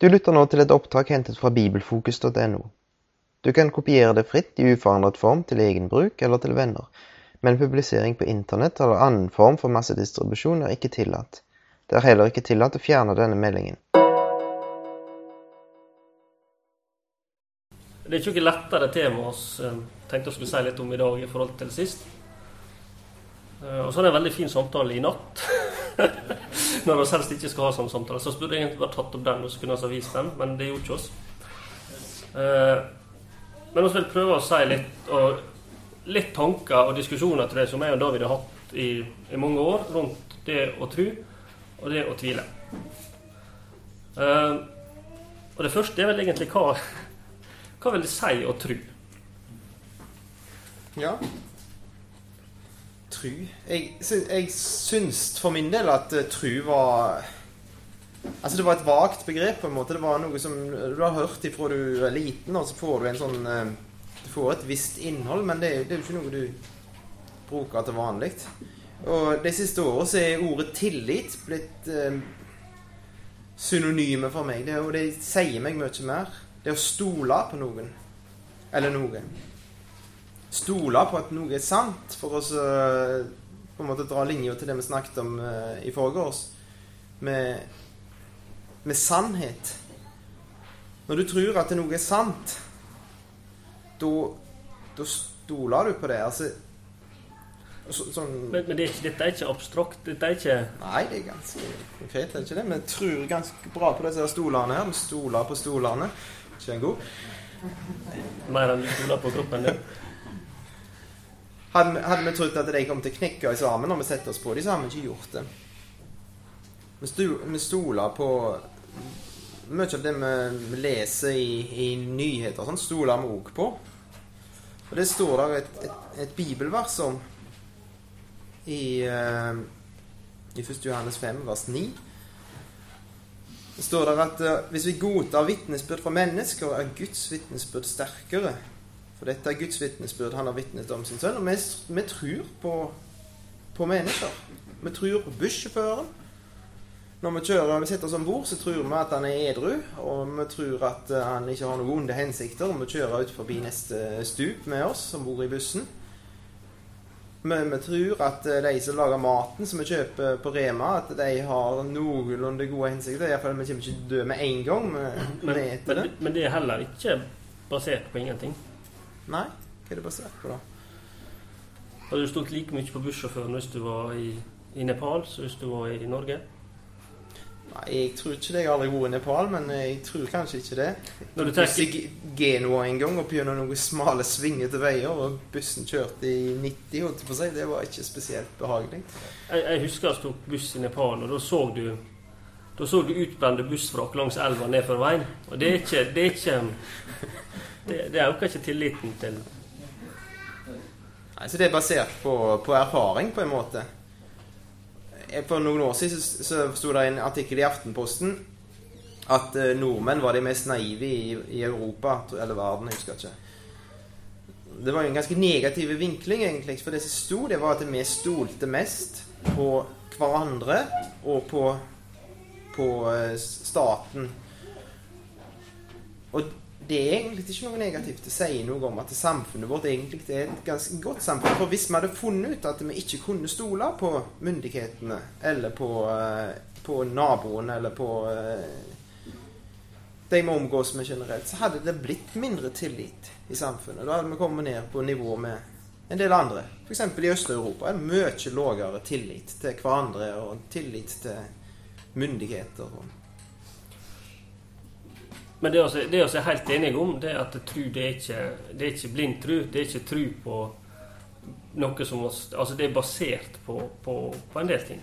Du lytter nå til et opptak hentet fra bibelfokus.no. Du kan kopiere det fritt i uforandret form til egen bruk eller til venner, men publisering på internett eller annen form for massedistribusjon er ikke tillatt. Det er heller ikke tillatt å fjerne denne meldingen. Det er ikke noe lettere tema vi eh, tenkte å skulle si litt om i dag i forhold til sist. Eh, Og så er det en veldig fin samtale i natt. Når vi helst ikke skal ha sånne samtaler. Så burde burde egentlig bare tatt opp den og så kunne vi vist den, men det gjorde ikke oss. Eh, Men vi vil prøve å si litt litt tanker og diskusjoner til det som jeg og David har hatt i, i mange år rundt det å tro og det å tvile. Eh, Og det første er vel egentlig hva hva vil det si å tro? Ja. Tru Jeg, jeg syns for min del at eh, tru var Altså Det var et vagt begrep. på en måte Det var noe som du har hørt ifra du er liten, og så får du en sånn eh, Du får et visst innhold, men det, det er jo ikke noe du bruker til vanlig. Og de siste åra så er ordet tillit blitt eh, synonyme for meg. Det, og det sier meg mye mer. Det å stole på noen. Eller noe. Stole på at noe er sant, for å så, på en måte dra linja til det vi snakket om eh, i forgårs. Med, med sannhet. Når du tror at noe er sant, da stoler du på det. Altså så, sånn Men, men det er ikke, dette er ikke abstrakt. Dette er ikke Nei, det er ganske konkret, er ikke det? Vi tror ganske bra på disse stolene her. Vi stoler på stolene. Ikke en god? mer enn du stoler på kroppen din. Hadde, vi- trodd at de kom til å knekke oss sammen når vi setter oss på dem, så hadde vi ikke gjort det. Vi, sto, vi stoler på Mye av det vi leser i, i nyheter og sånn, stoler vi òg på. Og det står der et, et, et bibelvers om i, eh, i 1. Johannes 5, vers 9. Det står der at eh, hvis vi godtar vitnesbyrd fra mennesker, er Guds vitnesbyrd sterkere. For dette er Guds vitnesbyrd. Han har vitnet om sin sønn. Og vi, vi tror på, på mennesker. Vi tror på bussjåføren. Når vi kjører, vi setter oss om bord, så tror vi at han er edru. Og vi tror at eh, han ikke har noen onde hensikter. Og vi kjører ut forbi neste stup med oss som bor i bussen. Men vi tror at eh, de som lager maten som vi kjøper på Rema, at de har noenlunde gode hensikter. Iallfall vi kommer ikke til å dø med en gang. Men, men, men det er heller ikke basert på ingenting. Nei, hva er det basert på, da? Hadde du stått like mye på bussjåføren hvis du var i, i Nepal som hvis du var i Norge? Nei, Jeg tror ikke det. Jeg har aldri vært i Nepal, men jeg tror kanskje ikke det. Når du tenker, Genua en gang opp gjennom noen smale, svingete veier, og bussen kjørte i 90, holdt på si. Det var ikke spesielt behagelig. jeg, jeg husker jeg tok buss i Nepal, og da så du da så du utbrente bussvrak langs elva nedfor veien. Og det er ikke Det, er ikke, det, det øker ikke tilliten til Nei, Så det er basert på, på erfaring, på en måte. Eh, For noen år siden så, så sto det en artikkel i Aftenposten at eh, nordmenn var de mest naive i, i Europa, eller verden, jeg husker ikke. Det var jo en ganske negativ vinkling, egentlig. For det som sto, det var at vi stolte mest på hverandre og på, på eh, staten. Og det er egentlig ikke noe negativt. å si noe om at samfunnet vårt egentlig er et ganske godt samfunn. For hvis vi hadde funnet ut at vi ikke kunne stole på myndighetene, eller på, eh, på naboene eller på eh, de vi omgås med generelt, så hadde det blitt mindre tillit i samfunnet. Da hadde vi kommet ned på nivå med en del andre. F.eks. i Øst-Europa er det mye lavere tillit til hverandre og tillit til myndigheter. og Men det vi er helt enige om, det er at tru det er ikke, det er ikke blind tru. Det er ikke tru på noe som Altså det er basert på, på, på en del ting.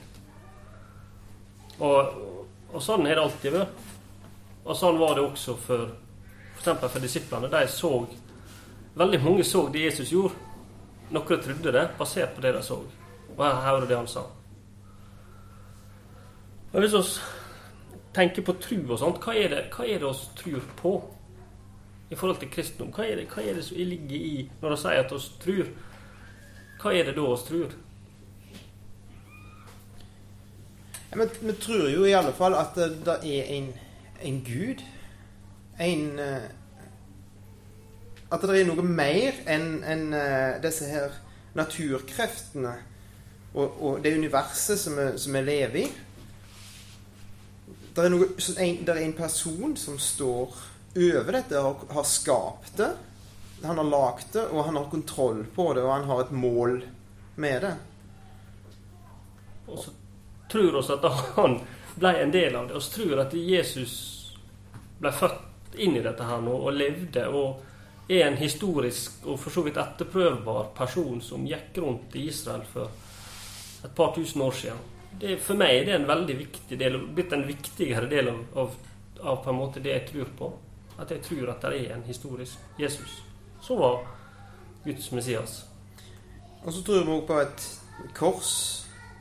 Og, og sånn har det alltid vært. Og sånn var det også for f.eks. for disiplene. De så Veldig mange så det Jesus gjorde. Noen trodde det, basert på det de så. Og her hører det han sa. Men hvis vi tenker på tru og sånt, hva er det, hva er det oss tror på i forhold til kristendom? Hva er det, hva er det som ligger i når de sier at oss tror? Hva er det da oss tror? Vi tror jo i alle fall at det, det er en, en gud. En eh, At det er noe mer enn enn, eh, disse her naturkreftene og, og det universet som vi lever i. Det er, noe, en, det er en person som står over dette, har, har skapt det. Han har lagd det, og han har kontroll på det, og han har et mål med det. Og så tror vi at han ble en del av det. Så tror vi at Jesus ble født inn i dette her nå og levde og er en historisk og for så vidt etterprøvbar person som gikk rundt i Israel for et par tusen år siden. Det, for meg er det en veldig viktig del, blitt en viktigere del av, av, av, på en måte det jeg tror på. At jeg tror at det er en historisk Jesus som var Guds Messias. Og så tror vi også på et kors,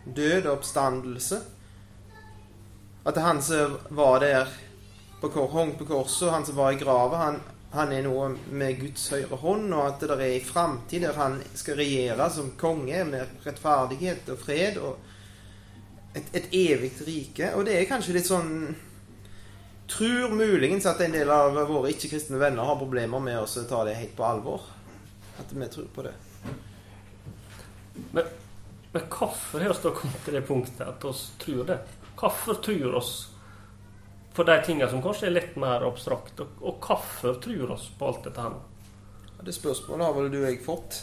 død og oppstandelse. At han som var der på kor, hong på korset, han som var i grava, han, han, er noe med Guds høyre hånd, og at det der er en framtid der han skal regjere som konge med rettferdighet og fred og et, et evig rike. Og det er kanskje litt sånn Tror muligens at en del av våre ikke-kristne venner har problemer med å ta det helt på alvor. At vi tror på det. Men, men hvorfor har vi kommet til det punktet at vi tror det? Hvorfor tror oss på de tingene som kanskje er litt mer abstrakt? Og, og hvorfor tror oss på alt dette her? Det spørsmålet har vel du og jeg fått.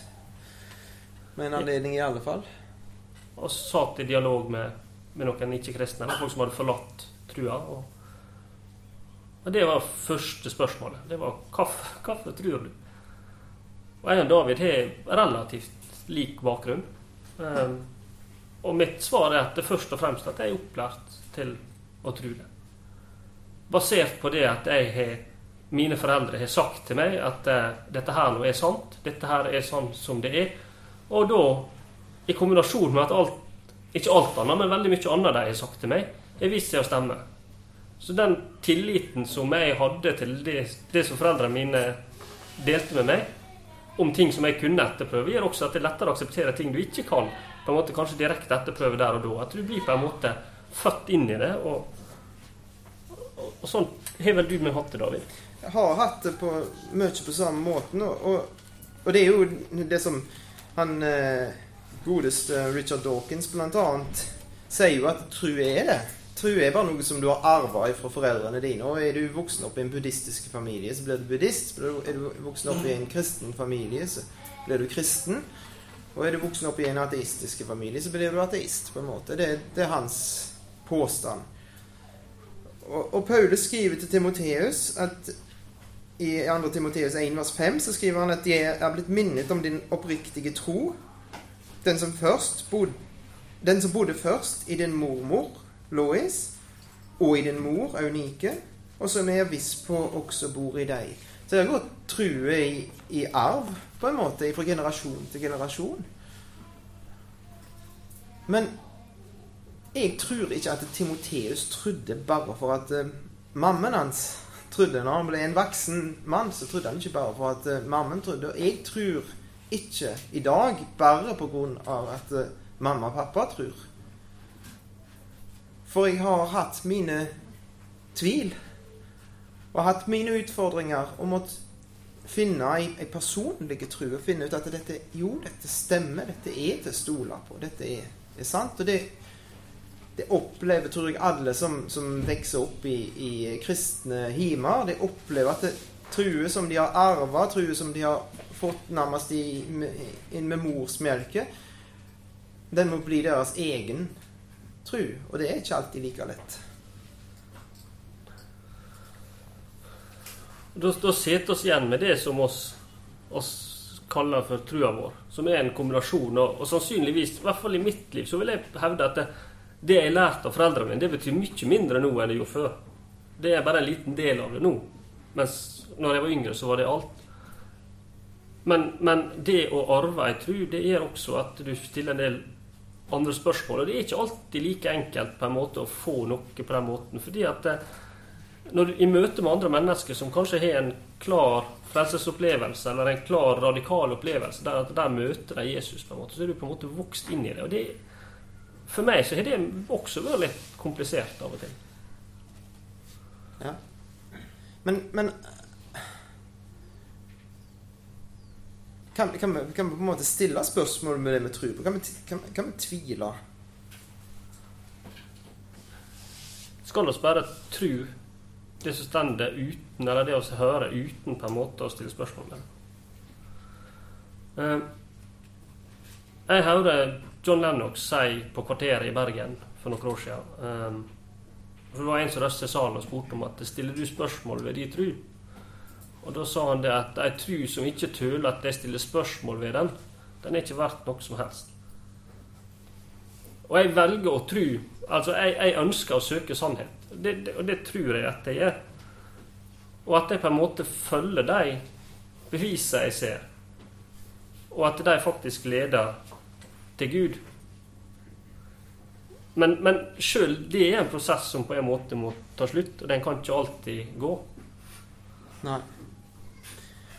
Med en anledning, i alle fall. Og satt i dialog med, med noen ikke-kristne, folk som hadde forlatt trua. Og, det var første spørsmålet. Det var hva tror du? Og jeg og David har relativt lik bakgrunn. Um, og mitt svar er at det først og fremst at jeg er opplært til å tro det. Basert på det at jeg har, mine foreldre har sagt til meg at uh, dette her nå er sant, dette her er sånn som det er. Og da, i kombinasjon med at alt, ikke alt annet, men veldig mye annet de har sagt til meg, har vist seg å stemme. Så den tilliten som jeg hadde til det, det som foreldrene mine delte med meg, om ting som jeg kunne etterprøve, gjør også at det er lettere å akseptere ting du ikke kan på en måte kanskje direkte etterprøve der og da. At du blir på en måte født inn i det. Og, og, og sånn har vel du med hatt det, David? Jeg har hatt det på, mye på samme måten. Og, og, det er jo det som han eh, godeste Richard Dawkins annet sier jo at tru er det. Tru er bare noe som du har arva fra foreldrene dine. Og er du voksen opp i en buddhistisk familie, så blir du buddhist. Er du voksen opp i en kristen familie, så blir du kristen. Og er du voksen opp i en ateistisk familie, så blir du ateist. på en måte. Det, det er hans påstand. Og, og Paulus skriver til Timoteus at i 2. Timoteus 1 vers 5 så skriver han at de er blitt minnet om din oppriktige tro. Den som, bod, den som bodde først i din mormor Lois og i din mor Aunike, og som jeg er viss på også bor i deg. Så det gått true i, i arv, på en måte, fra generasjon til generasjon. Men jeg tror ikke at Timoteus trodde bare for at uh, mammen hans trodde. Når han ble en voksen mann, så trodde han ikke bare for at uh, mammen trodde. Og jeg tror ikke i dag bare av at uh, mamma og pappa tror. For jeg har hatt mine tvil og hatt mine utfordringer og måttet finne ei, personlig tro og finne ut at dette, jo, dette stemmer. Dette er til å stole på. Dette er, er, sant. Og det, det opplever, tror jeg, alle som, som vokser opp i, i kristne himer. De opplever at det, truer som de har arva, truer som de har fått nærmest inn med morsmelket, den må bli deres egen tru. Og det er ikke alltid like lett. Da, da sitter vi igjen med det som oss, oss kaller for trua vår, som er en kombinasjon. Og, og, sannsynligvis, i hvert fall i mitt liv, så vil jeg hevde at det, det jeg lærte av foreldrene mine, det betyr mye mindre nå enn det gjorde før. Det er bare en liten del av det nå. Mens når jeg var yngre, så var det alt. Men, men det å arve ei tru, det gjør også at du stiller en del andre spørsmål. Og det er ikke alltid like enkelt på en måte å få noe på den måten. fordi at det, når du, I møte med andre mennesker som kanskje har en klar frelsesopplevelse eller en klar radikal opplevelse, der, der møter de Jesus, på en måte, så er du på en måte vokst inn i det. og det For meg så har det også vært litt komplisert av og til. Ja. Men, men kan, kan, vi, kan vi på en måte stille spørsmål med det vi tror på? Kan vi, kan, kan vi tvile? Skal vi bare tro det som står uten, eller det vi hører uten på en måte å stille spørsmål med? Eh, jeg hørte John Lennox si på Kvarteret i Bergen for noen år siden um, Det var en som røstet i salen og spurte om at stiller du spørsmål ved din tru? Og Da sa han det at ei tru som ikke tøler at jeg stiller spørsmål ved den, den er ikke verdt noe som helst. Og jeg velger å tru Altså, jeg, jeg ønsker å søke sannhet. Det, det, og det tror jeg at jeg gjør. Og at jeg på en måte følger de bevisene jeg ser. Og at de faktisk leder til Gud. Men, men sjøl det er en prosess som på en måte må ta slutt, og den kan ikke alltid gå. Nei.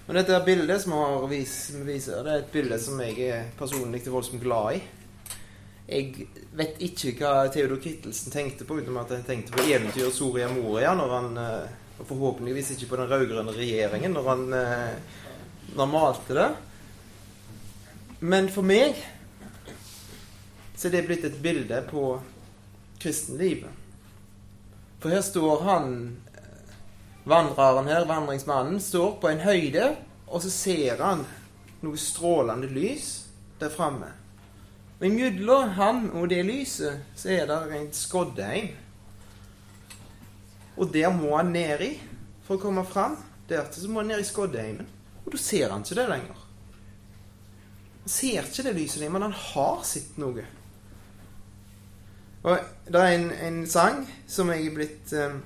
Men dette bildet som vi har vist, viser, det er et bilde som jeg er personlig til voldsomt glad i. Jeg vet ikke hva Theodor Kittelsen tenkte på, utenom at han tenkte på eventyret Soria Moria når han eh, Og forhåpentligvis ikke på den rød-grønne regjeringen når han, eh, når han malte det. Men for meg så er det blitt et bilde på kristenlivet. For her står han Vandreren her, vandringsmannen, står på en høyde, og så ser han noe strålende lys der framme. Og imellom han og det lyset så er det en skoddeheim. Og der må han ned i for å komme fram. Dertil så må han ned i skoddeheimen. Og da ser han ikke det lenger. Han ser ikke det lyset lenger, men han har sett noe. Og det er en, en sang som jeg er blitt um,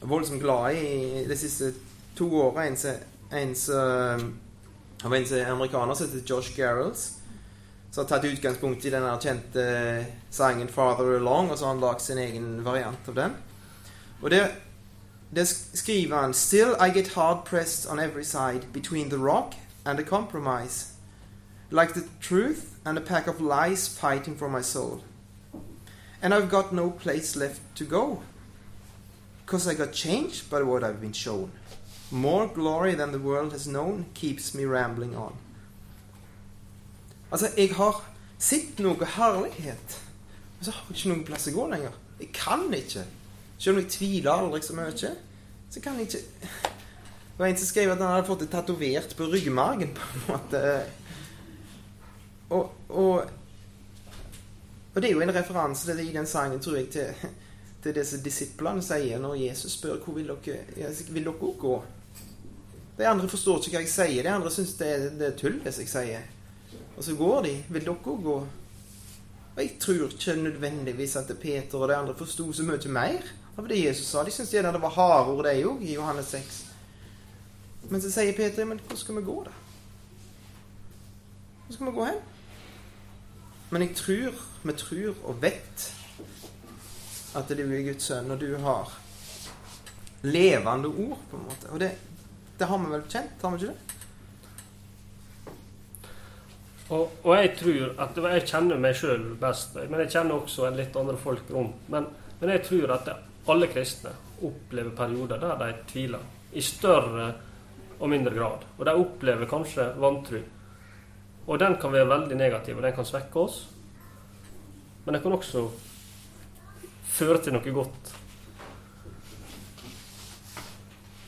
voldsomt glad i de siste to åra. En som en amerikaner som heter Josh Garrels som har tatt utgangspunkt i den kjente sangen 'Father Along', og så har han lagd sin egen variant av den. Og det, det skriver han Still I get hard pressed on every side between the rock and the compromise. Like the truth and a pack of lies fighting for my soul. And I've got no place left to go. Because I got changed by what I've been shown. More glory than the world has known keeps me rambling on. Altså, jeg har sett noe herlighet, men så har jeg ikke noen plass å gå lenger. Jeg kan ikke. Selv om jeg tviler aldri så mye, så kan jeg ikke Det var en som skrev at han hadde fått det tatovert på ryggmargen, på en måte. Og, og, og det er jo en referanse i den sangen, tror jeg, til, til som disiplene sier når Jesus spør hvor vil dere, vil dere gå. De andre forstår ikke hva jeg sier. De andre syns det, det er tull, det jeg sier. Og så går de. Vil dere gå? Og jeg tror ikke nødvendigvis at Peter og de andre forsto så mye mer av det Jesus sa. De syntes gjerne det var harde ord, de òg, i Johannes 6. Men så sier Peter, men hvor skal vi gå, da? Hvor skal vi gå hen? Men jeg tror, vi tror og vet at du er Guds sønn, og du har levende ord, på en måte. Og det, det har vi vel kjent, har vi ikke det? Og, og, jeg tror at Jeg kjenner meg sjøl best, men jeg kjenner også litt andre folk rundt. Men, men jeg tror at alle kristne opplever perioder der de tviler. I større og mindre grad. Og de opplever kanskje vantro. Og den kan være veldig negativ, og den kan svekke oss. Men den kan også føre til noe godt.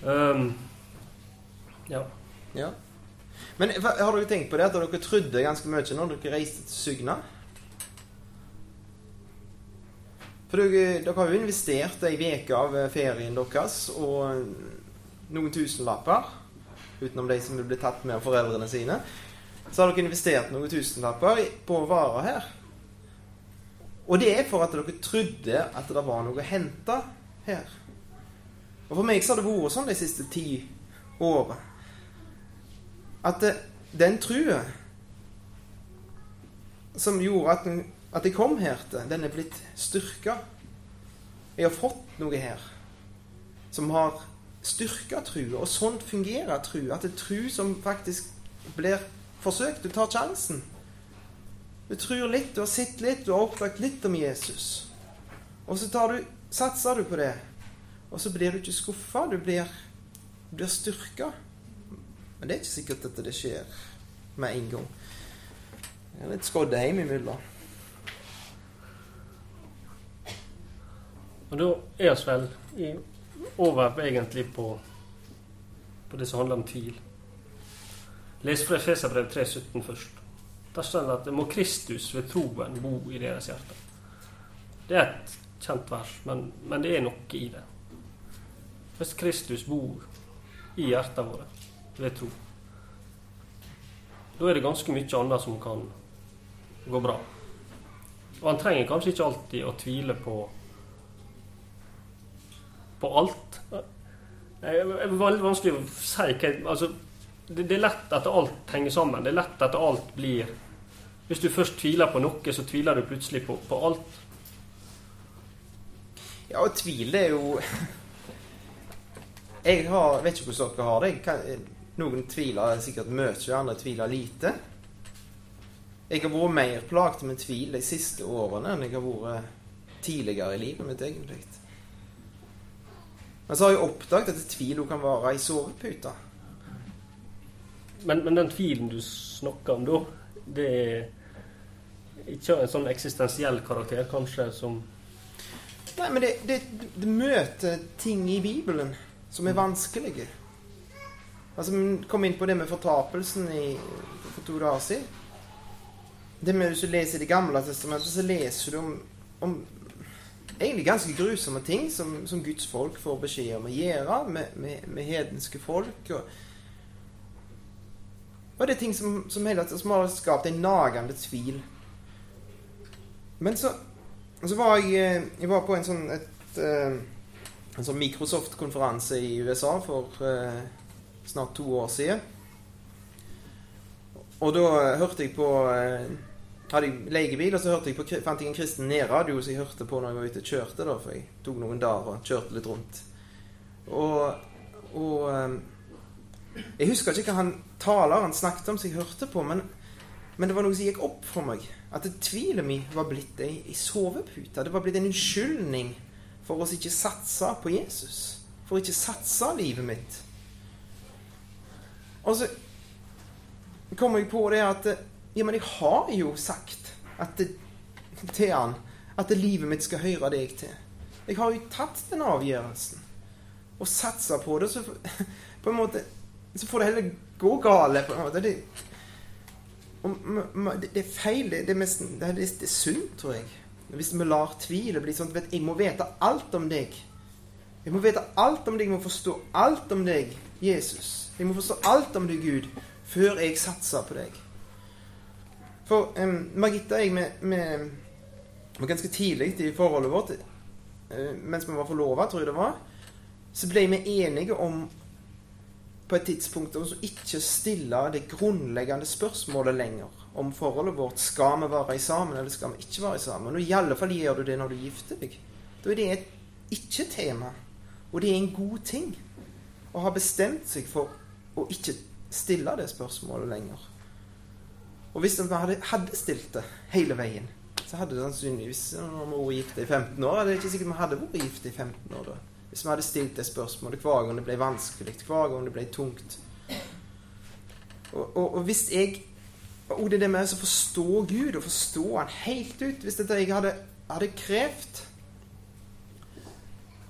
Um, ja. ja. Men har dere tenkt på det at dere trodde ganske mye når dere reiste til Sygna? For dere, dere, har jo investert ei uke av ferien deres og noen tusenlapper. Utenom de som ble tatt med av foreldrene sine. Så har dere investert noen tusenlapper på varer her. Og det er for at dere trodde at det var noe å hente her. Og for meg så har det vært sånn de siste ti årene at det, den trua som gjorde at, den, at jeg kom her til, den er blitt styrka. Jeg har fått noe her som har styrka trua. Og sånn fungerer trua. At det er tru som faktisk blir forsøkt. Du tar sjansen. Du tror litt, du har sett litt, du har oppdaget litt om Jesus. Og så du, satser du på det. Og så blir du ikke skuffa. Du blir blir styrka. Men det er ikke sikkert at det skjer med en gang. Jeg er litt skodd hjem imellom. Og da er vi vel i, over egentlig på, på det som handler om tvil. Les fra Efeserbrev 3,17 først. Der står det at det må Kristus ved troen bo i deres hjerte. Det er et kjent vers, men, men det er noe i det. Hvis Kristus bor i hjertene våre ved tro, da er det ganske mye annet som kan gå bra. Og han trenger kanskje ikke alltid å tvile på på alt. Det er veldig vanskelig å si hva altså, det, det, er lett at alt henger sammen. Det er lett at alt blir Hvis du først tviler på noe, så tviler du plutselig på, på alt. Ja, og tvil er jo Jeg har, vet ikke hvordan dere har det. Kan, noen tviler sikkert mye, andre tviler lite. Jeg har vært mer plaget med tvil de siste årene enn jeg har vært tidligere i livet mitt, egentlig. Men så har jeg oppdaget at tvil kan være i sovepute. Men, men, den tvilen du snakker om da, det er ikke en sånn eksistensiell karakter, kanskje, som Nei, men det, det, det møter ting i Bibelen som er vanskelige. Altså, Vi kom inn på det med fortapelsen i, for to dager siden. Det med Hvis du leser Det gamle testamentet, så leser du om, om egentlig ganske grusomme ting som, som, Guds folk får beskjed om å gjøre med, med, med hedenske folk. Og, og det er ting som, som, hele, som har skapt en nagende tvil. Men så, så var jeg, eh, jeg var på en sånn, eh, en sånn Microsoft-konferanse i USA for uh, snart to år siden. Og da hørte jeg på hadde jeg legebil, og så jeg på, fant jeg en kristen nedradio som jeg hørte på når jeg var ute og kjørte. da, For jeg tok noen dager og kjørte litt rundt. Og, og Jeg husker ikke hva han taleren snakket om som jeg hørte på, men, men, det var noe som gikk opp for meg. At tvilen min var blitt ei, ei sovepute. Det var blitt en unnskyldning for oss ikke satse på Jesus. For ikke satse livet mitt. Og så kommer jeg på det at Ja, men jeg har jo sagt det, til han at livet mitt skal høre deg til. Jeg har jo tatt den avgjørelsen og satsa på det. Så på en måte så får det heller gå gale. på en måte. Det, det er feil. Det, er, mest, det, er, det sunt, tror jeg. Hvis vi lar tvilet bli sånn at jeg må vite alt om deg. Jeg må vite alt om deg, jeg må forstå alt om deg, Jesus. Jeg må forstå alt om deg, Gud, før jeg satser på deg. For um, Margitta og jeg, vi ganske tidlig i forholdet vårt, uh, mens vi var forlova, tror jeg det var, så ble vi enige om på et tidspunkt som ikke stille det grunnleggende spørsmålet lenger om forholdet vårt. Skal vi være sammen, eller skal vi ikke være sammen? Og i alle fall gjør du det når du gifter deg. Da er det et ikke-tema. Og det er en god ting å ha bestemt seg for å ikke stille det spørsmålet lenger. Og hvis vi hadde, hadde stilt det hele veien, så hadde det sannsynligvis Når vi vært gift i 15 år, er det ikke sikkert vi hadde vært gift i 15 år da. Hvis vi hadde stilt det spørsmålet hver gang det ble vanskelig, hver gang det ble tungt. Og, og, og hvis jeg Og det er det med å forstå Gud, og forstå Han helt ut Hvis dette jeg hadde, hadde krevd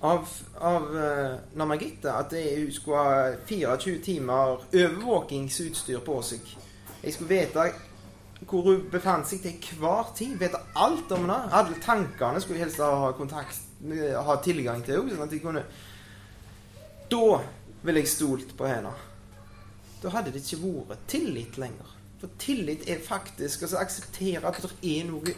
av, av uh, Namagitta at hun skulle ha 24 timer overvåkingsutstyr på seg Jeg skulle vite hvor hun befant seg til hver tid. Vite alt om henne. Alle tankene skulle helst ha kontakt ha tilgang til henne. Sånn at de kunne Da ville jeg stolt på henne. Da hadde det ikke vært tillit lenger. For tillit er faktisk å akseptere at det er noe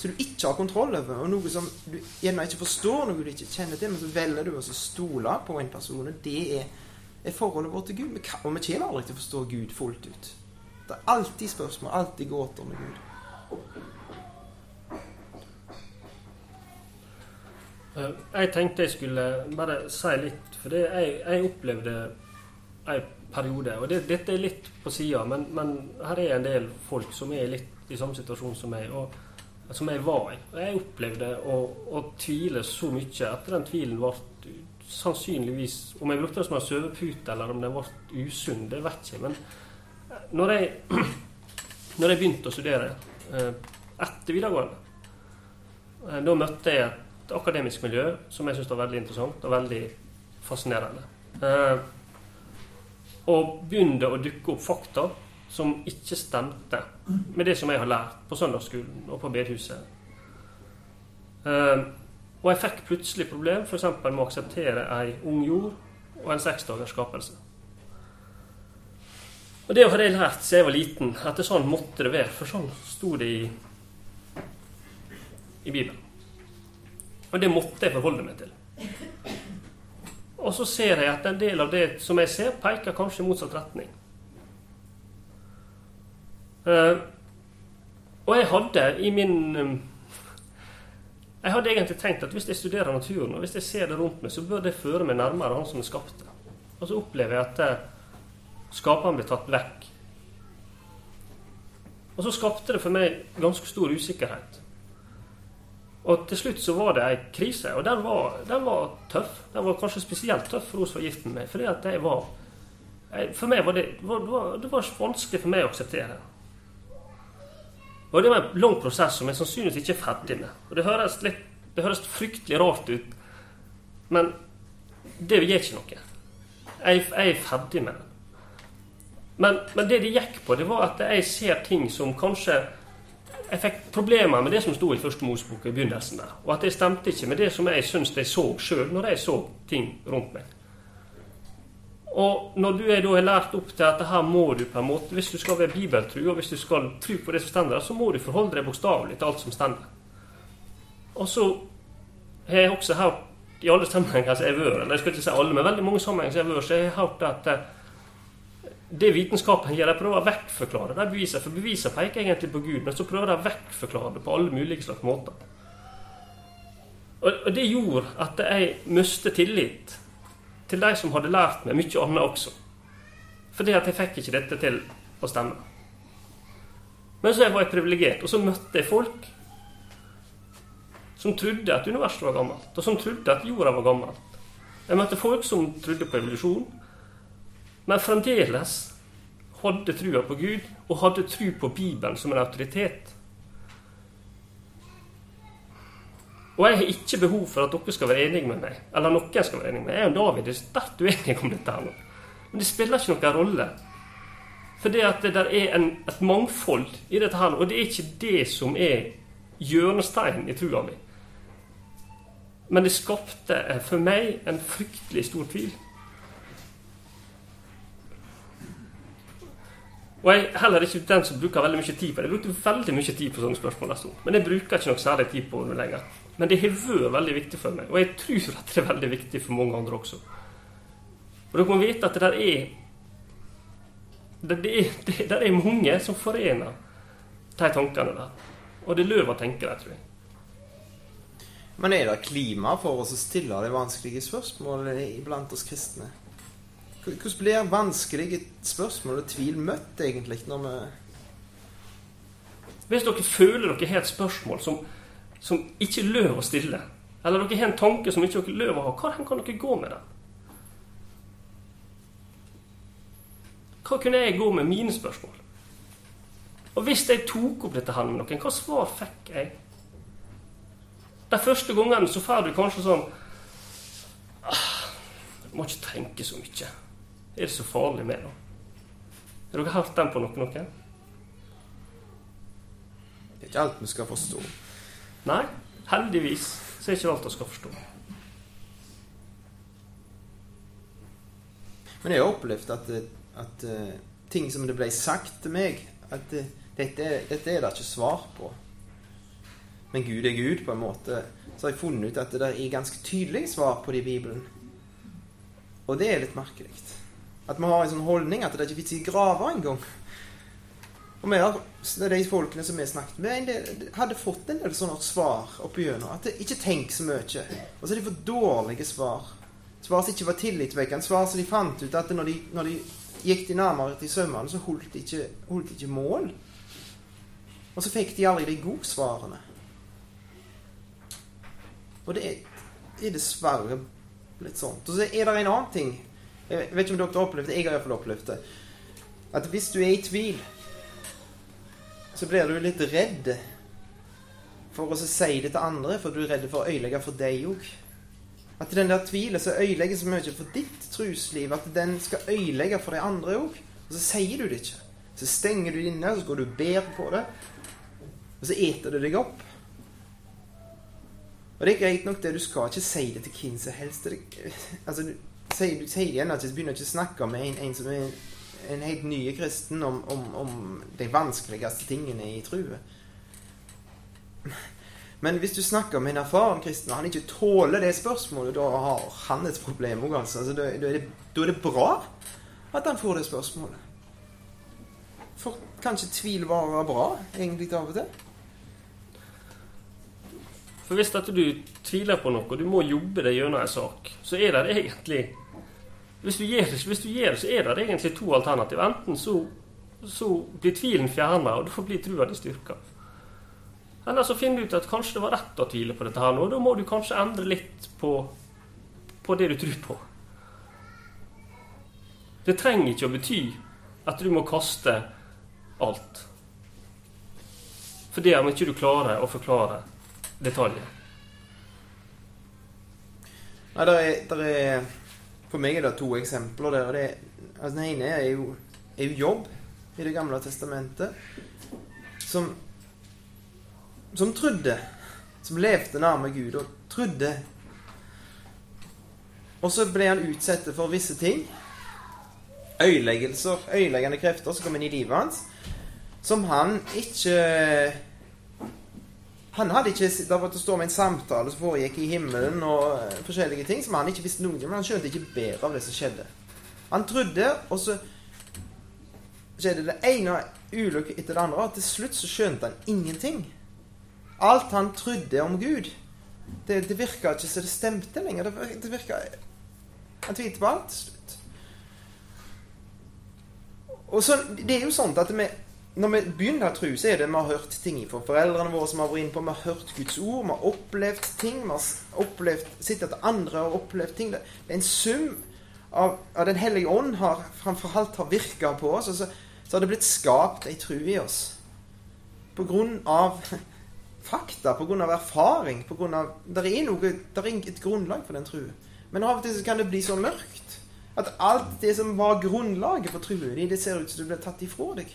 som du ikke har kontroll over, og noe som du gjerne ikke forstår, noe du ikke kjenner til, men så velger du å stole på en person, og det er, er forholdet vårt til Gud. Og vi kommer aldri til å forstå Gud fullt ut. Det er alltid spørsmål, alltid gåter med Gud. Jeg tenkte jeg skulle bare si litt, for det jeg, jeg opplevde en periode Og det, dette er litt på sida, men, men, her er en del folk som er litt i samme situasjon som meg, og som jeg var i. Og jeg opplevde å, å tvile så mye at den tvilen ble sannsynligvis Om jeg brukte det som en sovepute, eller om den ble usunn, det vet jeg ikke. Men når jeg, når jeg begynte å studere eh, etter videregående, eh, da møtte jeg et akademisk miljø som jeg syns var veldig interessant og veldig fascinerende. Eh, og begynte å dukke opp fakta som ikke stemte med det som jeg har lært på søndagsskolen og på bedehuset. Uh, og jeg fikk plutselig problem f.eks. med å akseptere ei ung jord og en seksdagers skapelse. Og det hadde jeg lært siden jeg var liten, at sånn måtte det være. For sånn sto det i, i Bibelen. Og det måtte jeg forholde meg til. Og så ser jeg at en del av det som jeg ser, peker kanskje i motsatt retning. Uh, og jeg hadde i min um, Jeg hadde egentlig tenkt at hvis jeg studerer naturen, og hvis jeg ser det rundt meg, så bør det føre meg nærmere Han som skapte. Og så opplever jeg at uh, skaperen blir tatt vekk. Og så skapte det for meg ganske stor usikkerhet. Og til slutt så var det ei krise, og den var, den var, tøff. Den var kanskje spesielt tøff for hun som var gift med meg. Fordi at jeg var For meg var det, var, det var vanskelig for meg å akseptere. Og det var en lang prosess som jeg sannsynligvis ikke er ferdig med. Og det høres, litt, det høres fryktelig rart ut, men det gjør ikke noe. Jeg, jeg er ferdig med det. Men, men, det det gikk på, det var at jeg ser ting som kanskje Jeg fikk problemer med det som sto i Første Mosebok i begynnelsen. der, Og at det stemte ikke med det som jeg syns jeg så sjøl, når jeg så ting rundt meg. Og når du er da har lært opp til at her må du på en måte, hvis du skal være bibeltru, og hvis du skal tro på det som står der, så må du forholde deg bokstavelig til alt som står Og så har jeg også hørt i alle sammenhenger som jeg har vært, eller jeg skal ikke si alle, men veldig mange sammenhenger som jeg har vært, så jeg har hørt at eh, det vitenskapen gjør, de prøver å vekkforklare de beviser, for beviser peker egentlig på Gud, men så prøver de å vekkforklare det på alle mulige slags måter. Og det gjorde at jeg mistet tillit til de som hadde lært meg mye annet også. Fordi at jeg fikk ikke dette til å stemme. Men så var jeg privilegert, og så møtte jeg folk som trodde at universet var gammelt, og som trodde at jorda var gammelt. Jeg møtte folk som trodde på evolusjon, men fremdeles hadde trua på Gud og hadde tru på Bibelen som en autoritet. Og jeg har ikke behov for at dere skal være enige med meg. Eller noen skal være enige med meg. Jeg og David er sterkt uenige om dette. her nå. Men det spiller ikke noen rolle. For det at det der er en, et mangfold i dette her, og det er ikke det som er hjørnesteinen i trua mi. Men det skapte for meg en fryktelig stor tvil. Og jeg er heller ikke den som bruker veldig mye tid på det. Jeg brukte veldig mye tid på sånne spørsmål. Altså. Men jeg bruker ikke noe særlig tid på det lenger. Men det har vært veldig viktig for meg. Og jeg tror at det er veldig viktig for mange andre også. Og dere må vite at det der er det, det, det, det er mange som forener de tankene der. Og det er løv å tenke tror jeg. Men er det klima for oss å stille de vanskelige spørsmålene iblant oss kristne? Hvordan blir vanskelige spørsmål og tvil møtt, egentlig, når vi Hvis dere føler dere har et spørsmål som, som ikke løver å stille, eller dere har en tanke som ikke dere løv å ha, hvor kan dere gå med den? Hva kunne jeg gå med mine spørsmål? Og hvis jeg tok opp dette her med noen, hva svar fikk jeg? De første gangene så får du kanskje sånn ah, Du må ikke tenke så mye er det så farlig med da? Har dere hørt den på noe, noen? Det er ikke alt vi skal forstå. Nei, heldigvis så er det ikke alt vi skal forstå. Men jeg har opplevd at, at uh, ting som det ble sagt til meg At uh, dette, dette, er det ikke svar på. Men Gud er Gud, på en måte. Så har jeg funnet ut at det er ganske tydelige svar på det i Bibelen. Og det er litt merkelig. At vi har en sånn holdning at det er ikke vits i graver engang. Og vi har, de folkene som vi snakket med, hadde fått en del sånne svar oppi gjennom. At det, ikke tenk så mye. Og så har de fått dårlige svar. Svar som ikke var tillitvekkende. Svar som de fant ut at når de, når de gikk de nærmere til sømmene, så holdt de, ikke, holdt ikke mål. Og så fikk de aldri de gode svarene. Og det er, er dessverre Litt sånt. Og så er det en annen ting. Jeg vet ikke om dere har opplevd det. Jeg har iallfall opplevd det. At hvis du er i tvil, så blir du litt redd for å si det til andre, for du er redd for å ødelegge for deg òg. At den der tvilen som ødelegger så mye for ditt trusliv, at den skal ødelegge for de andre òg. Og så sier du det ikke. Så stenger du det inne, så går du og ber på det. Og så eter det deg opp. Og det er greit nok det, du skal ikke si det til hvem som helst. Det, altså, sier, sier igjen at du begynner ikke å snakke med en, en som er en helt ny kristen om, om, om de vanskeligste tingene i truet. Men hvis du snakker med en erfaren kristen, og han ikke tåler det spørsmålet, da har han et problem òg, altså. da, da, er det, da, er det, bra at han får det spørsmålet. For kanskje tvil varer bra, egentlig, av og til? For hvis du tviler på noe, og du må jobbe deg gjennom en sak, så er det egentlig hvis du, gjør, hvis du gir det, så er det egentlig to alternativ. Enten så, så blir tvilen fjerna, og da blir trua di styrka. Eller så finner du ut at kanskje det var rett å tvile på dette her nå. Da må du kanskje endre litt på, på det du tror på. Det trenger ikke å bety at du må kaste alt. For det om ikke du klarer å forklare detaljer. Nei, det er, der er, For meg er det to eksempler der. Det, altså den ene er jo, er jo jobb i Det gamle testamentet. Som som trodde, som levde nærme Gud og trodde. Og så ble han utsatt for visse ting. Øyeleggelser, øyeleggende krefter som kom inn i livet hans, som han ikke Han hadde ikke Det var å stå med en samtale som foregikk i himmelen, og forskjellige ting som han ikke visste noe om. Han skjønte ikke bedre av det som skjedde. Han trodde, og så skjedde det ene ulykke etter det andre, og til slutt så skjønte han ingenting. Alt han trodde om Gud, det, det virka ikke så det stemte lenger. Det, det virka Han tvilte på alt til slutt. Og så, Det er jo sånn at vi, når vi begynner så er det vi har hørt ting fra foreldrene våre som har vært inne på. Vi har hørt Guds ord, vi har opplevd ting. Vi har opplevd, sett at andre har opplevd ting. Det er en sum av, av Den hellige ånd har framfor alt har virka på oss. Og så, så har det blitt skapt ei tru i oss. På grunn av fakta, på grunn av erfaring. På grunn av, der er noe, der er et grunnlag for den trua. Men av og til så kan det bli så mørkt at alt det som var grunnlaget for trua di, det ser ut som det blir tatt ifra deg.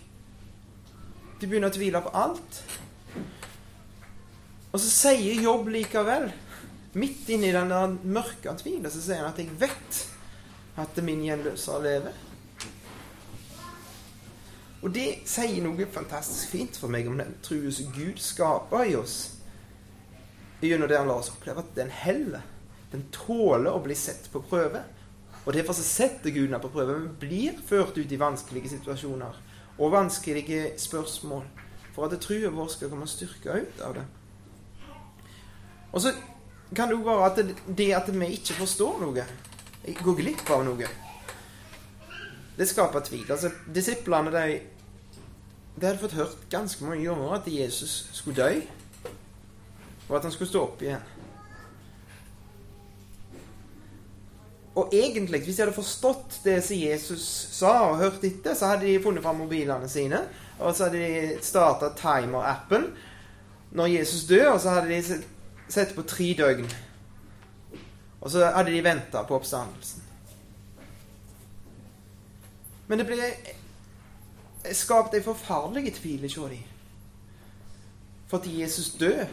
Du begynner å tvile på alt. Og så sier Jobb likevel, midt inni den der mørke tvilen, så sier han at 'jeg vet at min gjenløser lever'. Og det sier noe fantastisk fint for meg om den troen som Gud skaper i oss. Gjennom det han lar oss oppleve at den heller. Den tåler å bli sett på prøve. Og derfor så setter Gud den på prøve. Vi blir ført ut i vanskelige situasjoner og vanskelige spørsmål for at trua vår skal komme styrka ut av det. Og så kan det jo være at det, det at vi ikke forstår noe, går glipp av noe, det skaper tvil. Altså, Disiplene de de hadde fått hørt ganske mange ganger at Jesus skulle dø, og at han skulle stå opp igjen. Og egentlig, hvis de hadde forstått det som Jesus sa, og hørt etter, så hadde de funnet fram mobilene sine, og så hadde de starta timer-appen når Jesus dør, og så hadde de sett på tre døgn. Og så hadde de venta på oppstandelsen. Men det ble skapt ei forferdelig tvil hos dem. At Jesus døde.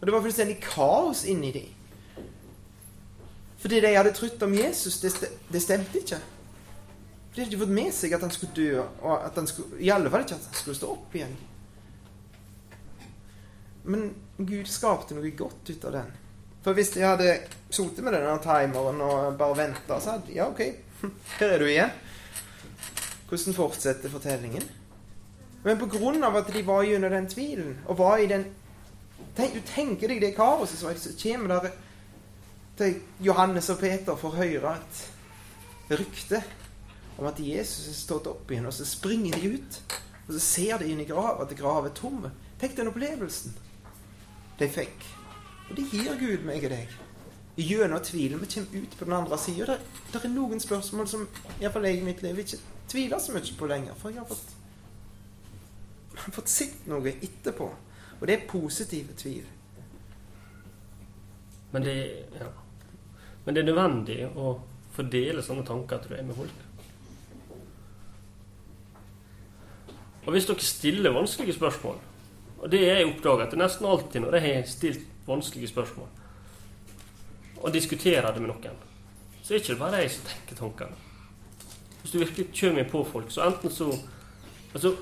Og det var fullstendig kaos inni dem. Fordi det de hadde trodd om Jesus, det, det, stemte ikke. De hadde ikke fått med seg at han skulle dø, og at han skulle, i alle fall ikke at han skulle stå opp igjen. Men Gud skapte noe godt ut av den. For hvis de hadde sittet med denne timeren og bare venta, så hadde Ja, OK, her er du igjen. Hvordan fortsetter fortellingen? Men på grunn av at de var gjennom den tvilen, og var i den tenk, Du tenker deg det kaoset som kommer der til Johannes og Peter får høre et rykte om at Jesus er stått opp igjen, og så springer de ut. Og så ser de inn i graven at grava er tom. Tenk den opplevelsen de fikk. Og det gir Gud meg og deg. gjennom tvilen vi kommer ut på den andre sida. Det, er noen spørsmål som iallfall jeg i mitt liv ikke tviler så mye på lenger. For jeg har fått, jeg har fått sett noe etterpå. Og det er positive tvil. Men det, ja. Men det er nødvendig å fordele sånne tanker, tror jeg, med folk. Og hvis dere stiller vanskelige spørsmål, og det er jeg oppdaget at nesten alltid når jeg har stilt vanskelige spørsmål, og diskuterer det med noen, så er det ikke bare jeg som tenker tankene. Hvis du virkelig kommer på folk, så enten så Altså,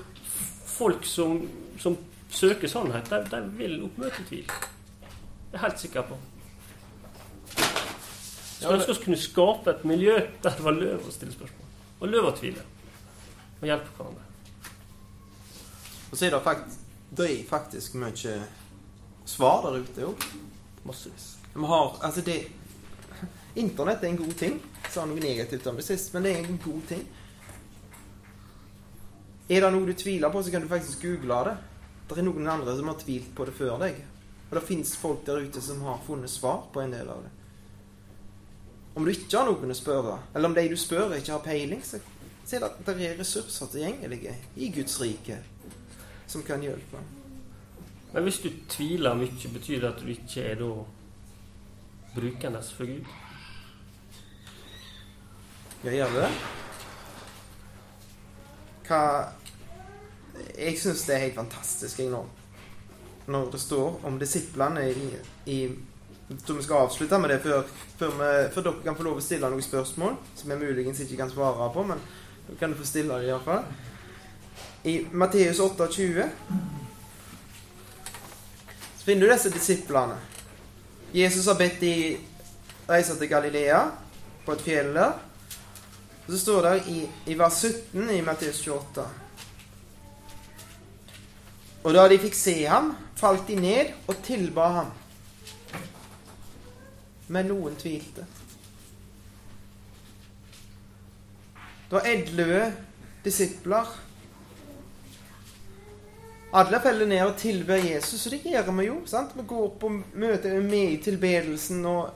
folk som, som søker sannhet, de, de vil oppmøte tvil. Det er jeg helt sikker på. Så ønsker vi å kunne skape et miljø der det var løv å stille spørsmål. Og løv å tvile. Og hjelpe hverandre. Og så er det faktisk, det er faktisk mye svar der ute òg. Massevis. Vi har Altså, det Internett er en god ting. Jeg sa noe negativt om det sist, men det er en god ting. Er det noe du tviler på, så kan du faktisk google det. Det er noen andre som har tvilt på det før deg. Og det fins folk der ute som har funnet svar på en del av det. Om du ikke har noen å spørre, eller om de du spør, ikke har peiling, så, så er det, det er ressurser tilgjengelige i Guds rike som kan hjelpe. Men hvis du tviler mye, betyr det at du ikke er da brukende for Gud? Ja, gjør det? Hva Jeg syns det er helt fantastisk, jeg, nå. Når det står om disiplene i, i jeg tror vi skal avslutte med det før, før, vi, før, dere kan få lov å stille noen spørsmål som jeg muligens ikke kan svare på, men dere kan få stille det iallfall. I Matteus 28 så finner du disse disiplene. Jesus har bedt de reise til Galilea, på et fjell der. Og så står det i, i vers 17 i Matteus 28 Og da de fikk se ham, falt de ned og tilba ham. Men noen tvilte. Det var elleve disipler. Alle faller ned og tilber Jesus, og det gjør vi jo. sant? Vi går på møte med i tilbedelsen, og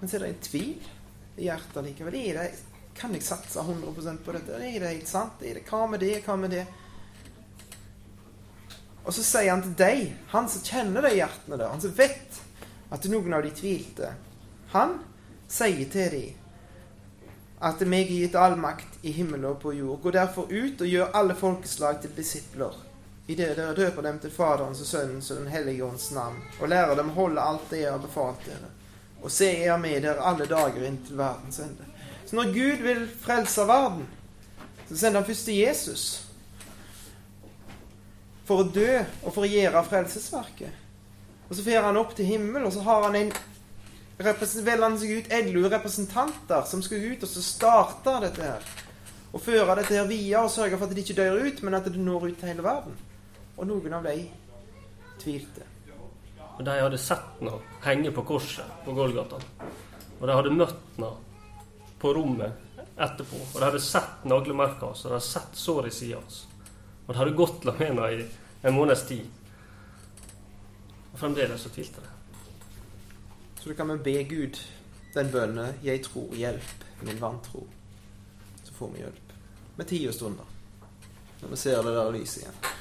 Men så er det en tvil i hjertet likevel. Er det, kan jeg satse 100% på dette? Er det helt sant? Er det, hva med det? Hva med det? Og så sier han til deg, han som kjenner de hjertene der, han som vet at noen av de tvilte, han sier til dem at meg er gitt all makt i himmelen og på jord. Gå derfor ut og gjør alle folkeslag til disipler. I det dere døper dem til Faderens og Sønnens og Den hellige ånds navn, og lærer dem å holde alt det jeg har befalt dere. Og se, jeg er med dere alle dager inntil verdens ende. Så når Gud vil frelse verden, så sender han først til Jesus for å dø og for å gjøre frelsesverket. Og så fer han opp til himmelen, og så har han en velger han seg ut elleve representanter som skal ut og så starte dette her. Og føre dette her videre og sørge for at de ikke dør ut, men at det når ut til hele verden. Og noen av de tvilte. Og de hadde sett henne henge på korset på Golgata. Og de hadde møtt henne på rommet etterpå. Og de hadde sett naglemerket hans, og de hadde sett såret i sida hans. Og de hadde gått la med henne i en måneds tid. Og fremdeles så tvilte det. Så da kan vi be Gud den bønnen 'Jeg tror, hjelp min vantro'. Så får vi hjelp. Med tid og stunder. Når vi ser det der lyset igjen.